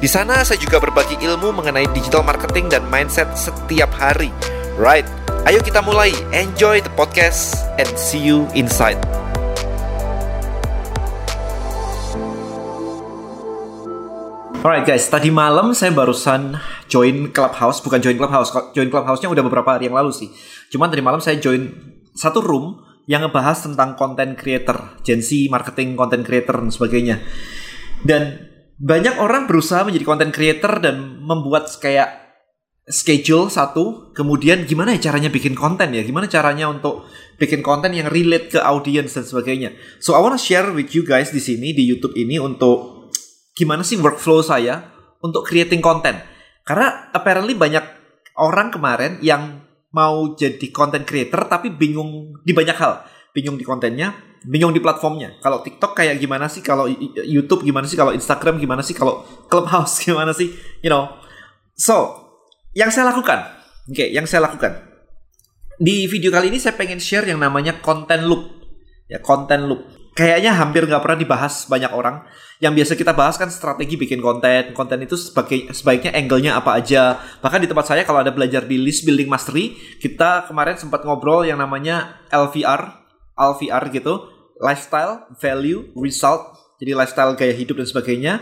Di sana saya juga berbagi ilmu mengenai digital marketing dan mindset setiap hari. Right, ayo kita mulai. Enjoy the podcast and see you inside. Alright guys, tadi malam saya barusan join Clubhouse, bukan join Clubhouse, join Clubhouse-nya udah beberapa hari yang lalu sih. Cuman tadi malam saya join satu room yang ngebahas tentang content creator, Gen Z, marketing, content creator dan sebagainya. Dan banyak orang berusaha menjadi content creator dan membuat kayak schedule satu, kemudian gimana ya caranya bikin konten ya, gimana caranya untuk bikin konten yang relate ke audience dan sebagainya. So I wanna share with you guys di sini di YouTube ini untuk gimana sih workflow saya untuk creating konten. Karena apparently banyak orang kemarin yang mau jadi content creator tapi bingung di banyak hal. Bingung di kontennya, bingung di platformnya. Kalau TikTok kayak gimana sih, kalau YouTube gimana sih, kalau Instagram gimana sih, kalau Clubhouse gimana sih, you know. So, yang saya lakukan, oke, okay, yang saya lakukan. Di video kali ini saya pengen share yang namanya content loop. Ya, content loop kayaknya hampir nggak pernah dibahas banyak orang. Yang biasa kita bahas kan strategi bikin konten. Konten itu sebagai sebaiknya angle-nya apa aja. Bahkan di tempat saya kalau ada belajar di list building mastery, kita kemarin sempat ngobrol yang namanya LVR, LVR gitu, lifestyle, value, result. Jadi lifestyle gaya hidup dan sebagainya.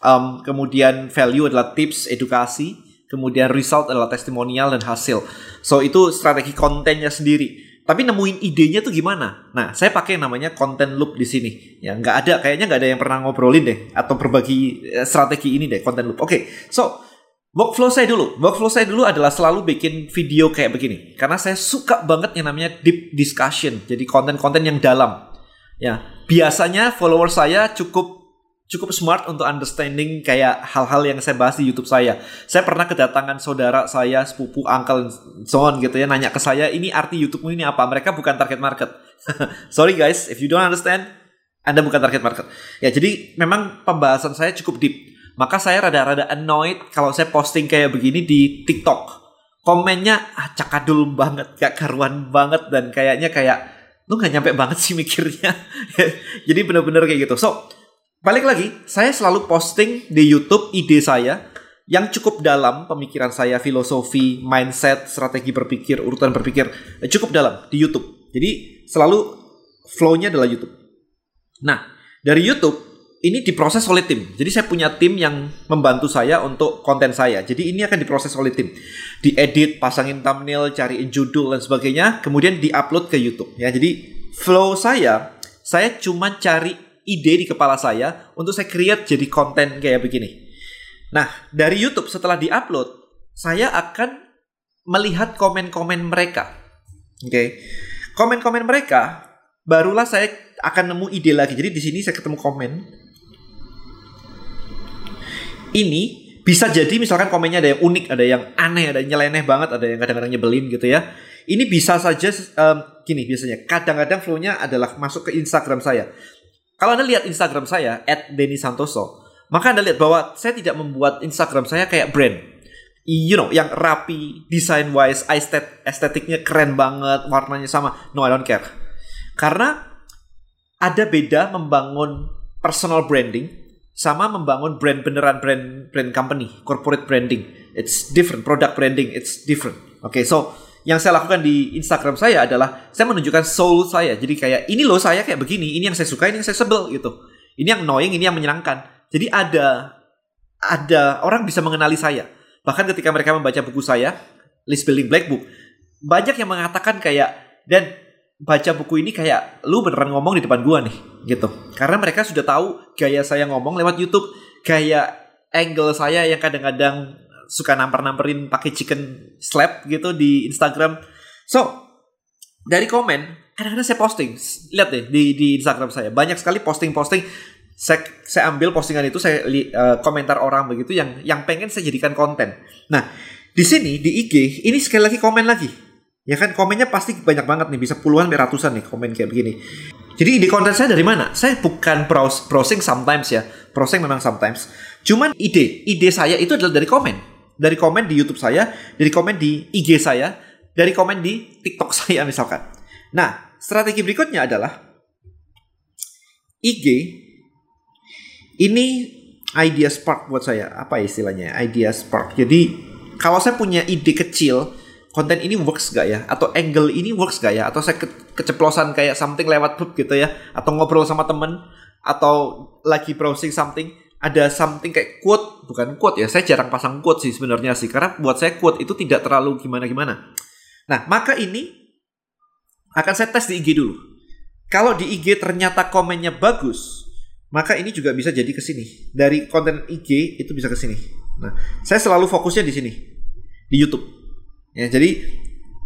Um, kemudian value adalah tips, edukasi. Kemudian result adalah testimonial dan hasil. So itu strategi kontennya sendiri tapi nemuin idenya tuh gimana? Nah, saya pakai yang namanya content loop di sini. Ya, nggak ada, kayaknya nggak ada yang pernah ngobrolin deh atau berbagi eh, strategi ini deh, content loop. Oke, okay, so workflow saya dulu. Workflow saya dulu adalah selalu bikin video kayak begini. Karena saya suka banget yang namanya deep discussion. Jadi konten-konten yang dalam. Ya, biasanya follower saya cukup cukup smart untuk understanding kayak hal-hal yang saya bahas di YouTube saya. Saya pernah kedatangan saudara saya, sepupu, uncle, so on gitu ya, nanya ke saya, ini arti YouTube ini apa? Mereka bukan target market. Sorry guys, if you don't understand, Anda bukan target market. Ya, jadi memang pembahasan saya cukup deep. Maka saya rada-rada annoyed kalau saya posting kayak begini di TikTok. Komennya ah, cakadul banget, gak karuan banget dan kayaknya kayak lu gak nyampe banget sih mikirnya. jadi bener-bener kayak gitu. So, Balik lagi, saya selalu posting di YouTube ide saya yang cukup dalam pemikiran saya, filosofi, mindset, strategi berpikir, urutan berpikir, eh, cukup dalam di YouTube. Jadi selalu flow-nya adalah YouTube. Nah, dari YouTube ini diproses oleh tim. Jadi saya punya tim yang membantu saya untuk konten saya. Jadi ini akan diproses oleh tim. Diedit, pasangin thumbnail, cariin judul dan sebagainya, kemudian diupload ke YouTube. Ya, jadi flow saya, saya cuma cari ide di kepala saya untuk saya create jadi konten kayak begini. Nah, dari YouTube setelah diupload, saya akan melihat komen-komen mereka. Oke. Okay. Komen-komen mereka barulah saya akan nemu ide lagi. Jadi di sini saya ketemu komen. Ini bisa jadi misalkan komennya ada yang unik, ada yang aneh, ada yang nyeleneh banget, ada yang kadang-kadang nyebelin gitu ya. Ini bisa saja um, gini biasanya. Kadang-kadang flow-nya adalah masuk ke Instagram saya. Kalau Anda lihat Instagram saya @denny_santoso, maka Anda lihat bahwa saya tidak membuat Instagram saya kayak brand. You know, yang rapi, design wise, estet estetiknya keren banget, warnanya sama. No, I don't care. Karena ada beda membangun personal branding sama membangun brand beneran brand brand company, corporate branding. It's different, product branding, it's different. Oke, okay, so yang saya lakukan di Instagram saya adalah saya menunjukkan soul saya. Jadi kayak ini loh saya kayak begini, ini yang saya suka, ini yang saya sebel gitu. Ini yang annoying, ini yang menyenangkan. Jadi ada ada orang bisa mengenali saya. Bahkan ketika mereka membaca buku saya, List Building Black Book, banyak yang mengatakan kayak dan baca buku ini kayak lu beneran ngomong di depan gua nih gitu. Karena mereka sudah tahu gaya saya ngomong lewat YouTube, gaya angle saya yang kadang-kadang suka nampar-namperin pakai chicken slap gitu di Instagram. So, dari komen, kadang-kadang saya posting. Lihat deh di, di Instagram saya. Banyak sekali posting-posting saya saya ambil postingan itu saya uh, komentar orang begitu yang yang pengen saya jadikan konten. Nah, di sini di IG ini sekali lagi komen lagi. Ya kan komennya pasti banyak banget nih, bisa puluhan ratusan nih komen kayak begini. Jadi ide konten saya dari mana? Saya bukan browsing sometimes ya. Browsing memang sometimes. Cuman ide, ide saya itu adalah dari komen. Dari komen di YouTube saya, dari komen di IG saya, dari komen di TikTok saya misalkan. Nah, strategi berikutnya adalah IG ini idea spark buat saya. Apa istilahnya? Idea spark. Jadi kalau saya punya ide kecil, konten ini works gak ya? Atau angle ini works gak ya? Atau saya ke keceplosan kayak something lewat grup gitu ya? Atau ngobrol sama temen? Atau lagi browsing something? Ada something kayak quote, bukan quote ya. Saya jarang pasang quote sih sebenarnya sih. Karena buat saya quote itu tidak terlalu gimana-gimana. Nah, maka ini akan saya tes di IG dulu. Kalau di IG ternyata komennya bagus, maka ini juga bisa jadi ke sini. Dari konten IG itu bisa ke sini. Nah, saya selalu fokusnya di sini. Di YouTube. Ya, jadi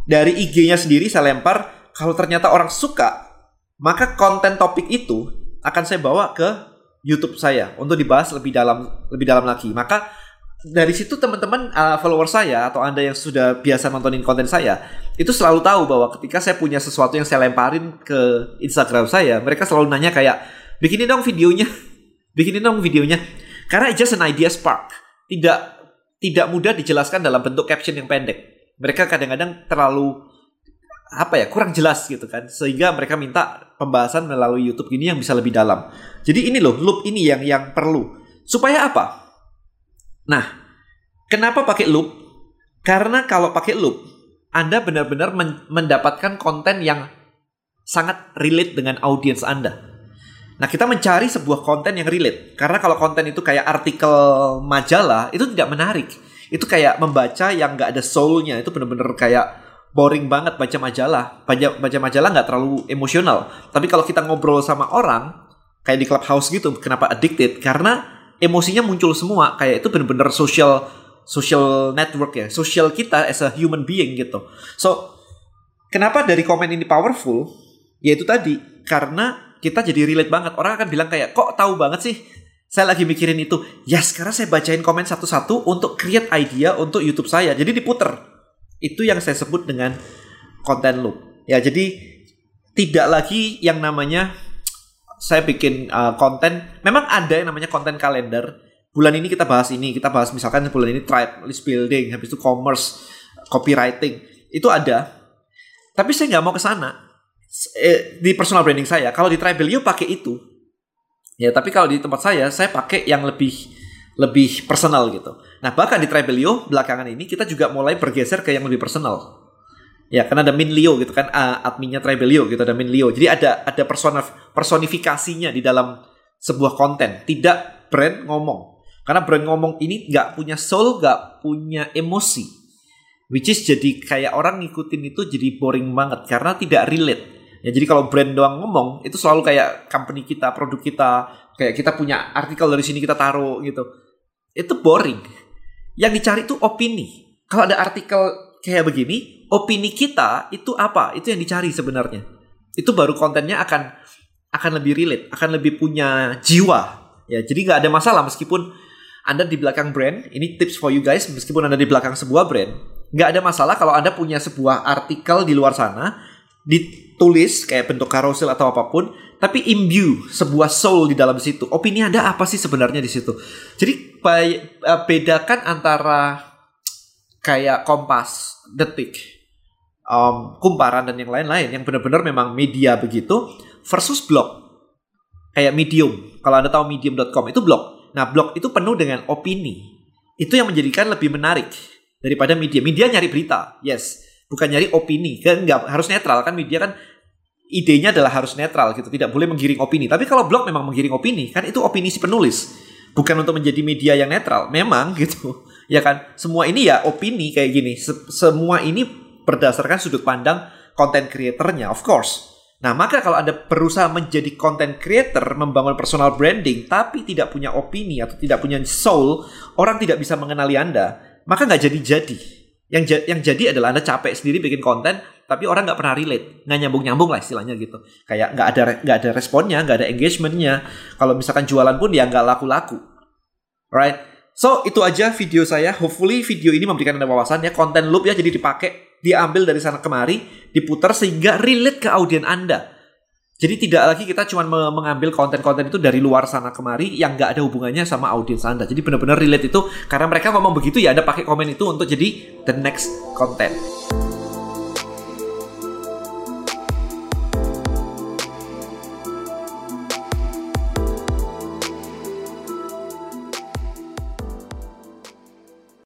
dari IG-nya sendiri saya lempar kalau ternyata orang suka, maka konten topik itu akan saya bawa ke YouTube saya untuk dibahas lebih dalam lebih dalam lagi. Maka dari situ teman-teman uh, follower saya atau anda yang sudah biasa nontonin konten saya itu selalu tahu bahwa ketika saya punya sesuatu yang saya lemparin ke Instagram saya mereka selalu nanya kayak bikinin dong videonya bikinin dong videonya. Karena it's just an idea spark. Tidak tidak mudah dijelaskan dalam bentuk caption yang pendek mereka kadang-kadang terlalu apa ya kurang jelas gitu kan sehingga mereka minta pembahasan melalui YouTube ini yang bisa lebih dalam jadi ini loh loop ini yang yang perlu supaya apa Nah, kenapa pakai loop? Karena kalau pakai loop, Anda benar-benar men mendapatkan konten yang sangat relate dengan audiens Anda. Nah, kita mencari sebuah konten yang relate. Karena kalau konten itu kayak artikel majalah, itu tidak menarik. Itu kayak membaca yang nggak ada soulnya. Itu benar-benar kayak boring banget baca majalah. Baca, baca majalah nggak terlalu emosional. Tapi kalau kita ngobrol sama orang, kayak di clubhouse gitu, kenapa addicted? Karena emosinya muncul semua kayak itu bener-bener social social network ya social kita as a human being gitu so kenapa dari komen ini powerful yaitu tadi karena kita jadi relate banget orang akan bilang kayak kok tahu banget sih saya lagi mikirin itu. Ya sekarang saya bacain komen satu-satu untuk create idea untuk YouTube saya. Jadi diputer. Itu yang saya sebut dengan content loop. Ya jadi tidak lagi yang namanya saya bikin uh, konten memang ada yang namanya konten kalender bulan ini kita bahas ini. Kita bahas misalkan bulan ini tribe list building habis itu commerce copywriting. Itu ada. Tapi saya nggak mau ke sana. Eh, di personal branding saya kalau di Tribelio pakai itu ya tapi kalau di tempat saya saya pakai yang lebih lebih personal gitu nah bahkan di Tribelio belakangan ini kita juga mulai bergeser ke yang lebih personal Ya, karena ada Min Leo gitu kan, uh, adminnya Tribelio gitu ada Min Leo. Jadi ada ada persona personifikasinya di dalam sebuah konten, tidak brand ngomong. Karena brand ngomong ini nggak punya soul, nggak punya emosi. Which is jadi kayak orang ngikutin itu jadi boring banget karena tidak relate. Ya jadi kalau brand doang ngomong itu selalu kayak company kita, produk kita, kayak kita punya artikel dari sini kita taruh gitu. Itu boring. Yang dicari itu opini. Kalau ada artikel kayak begini, opini kita itu apa? Itu yang dicari sebenarnya. Itu baru kontennya akan akan lebih relate, akan lebih punya jiwa. Ya, jadi nggak ada masalah meskipun anda di belakang brand, ini tips for you guys, meskipun Anda di belakang sebuah brand, nggak ada masalah kalau Anda punya sebuah artikel di luar sana, ditulis kayak bentuk carousel atau apa pun, tapi imbue sebuah soul di dalam situ. Opini Anda apa sih sebenarnya di situ? Jadi eh, bedakan antara kayak Kompas, Detik, um, kumparan dan yang lain-lain yang benar-benar memang media begitu versus blog kayak Medium. Kalau anda tahu medium.com itu blog nah blog itu penuh dengan opini. Itu yang menjadikan lebih menarik daripada media. Media nyari berita yes bukan nyari opini kan nggak harus netral kan media kan idenya adalah harus netral gitu tidak boleh menggiring opini tapi kalau blog memang menggiring opini kan itu opini si penulis bukan untuk menjadi media yang netral memang gitu ya kan semua ini ya opini kayak gini semua ini berdasarkan sudut pandang konten creatornya, of course. Nah, maka kalau Anda berusaha menjadi content creator, membangun personal branding, tapi tidak punya opini atau tidak punya soul, orang tidak bisa mengenali Anda, maka nggak jadi-jadi. Yang, yang jadi adalah Anda capek sendiri bikin konten, tapi orang nggak pernah relate, nggak nyambung nyambung lah istilahnya gitu. Kayak nggak ada nggak ada responnya, nggak ada engagementnya. Kalau misalkan jualan pun ya nggak laku-laku, right? So itu aja video saya. Hopefully video ini memberikan anda wawasan ya konten loop ya jadi dipakai, diambil dari sana kemari, diputar sehingga relate ke audiens anda. Jadi tidak lagi kita cuma mengambil konten-konten itu dari luar sana kemari yang nggak ada hubungannya sama audiens Anda. Jadi benar-benar relate itu karena mereka ngomong begitu ya Anda pakai komen itu untuk jadi the next content.